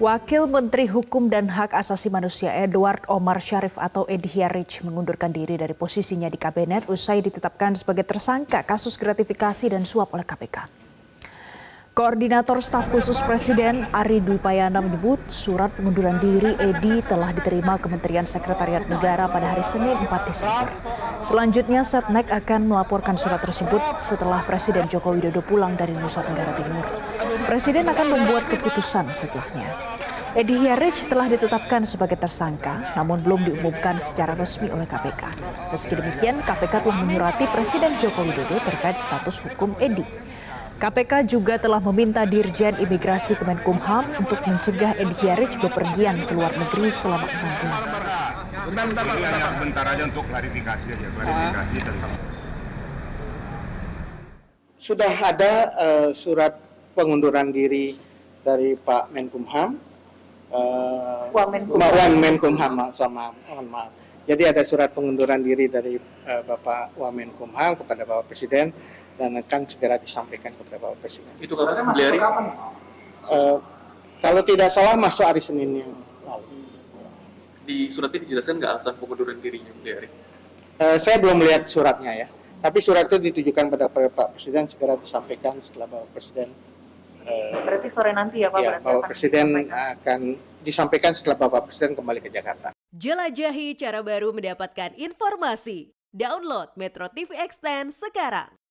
Wakil Menteri Hukum dan Hak Asasi Manusia Edward Omar Syarif atau Edi Hiarich mengundurkan diri dari posisinya di kabinet usai ditetapkan sebagai tersangka kasus gratifikasi dan suap oleh KPK. Koordinator Staf Khusus Presiden Ari Dwi Payana menyebut surat pengunduran diri Edi telah diterima Kementerian Sekretariat Negara pada hari Senin 4 Desember. Selanjutnya Setnek akan melaporkan surat tersebut setelah Presiden Joko Widodo pulang dari Nusa Tenggara Timur. Presiden akan membuat keputusan setelahnya. Edi Hiarich telah ditetapkan sebagai tersangka, namun belum diumumkan secara resmi oleh KPK. Meski demikian, KPK telah menyurati Presiden Joko Widodo terkait status hukum Edi. KPK juga telah meminta Dirjen Imigrasi Kemenkumham untuk mencegah Edi Hiarich bepergian ke luar negeri selama enam bulan. Bentar, bentar, aja untuk klarifikasi aja, klarifikasi tentang sudah ada uh, surat pengunduran diri dari Pak Menkumham, uh, Wan Menkumham sama mohon maaf. Jadi ada surat pengunduran diri dari uh, Bapak Wamenkumham kepada Bapak Presiden dan akan segera disampaikan kepada Bapak Presiden. Itu kapan dari Uh, kalau tidak salah masuk hari Senin yang lalu. di suratnya dijelaskan nggak alasan pengunduran dirinya dari Uh, saya belum melihat suratnya ya, tapi surat itu ditujukan pada Pak Presiden segera disampaikan setelah Bapak Presiden uh, Berarti sore nanti ya Pak? ya, Bapak Presiden disampaikan. akan disampaikan setelah Bapak Presiden kembali ke Jakarta. Jelajahi cara baru mendapatkan informasi. Download Metro TV Extend sekarang.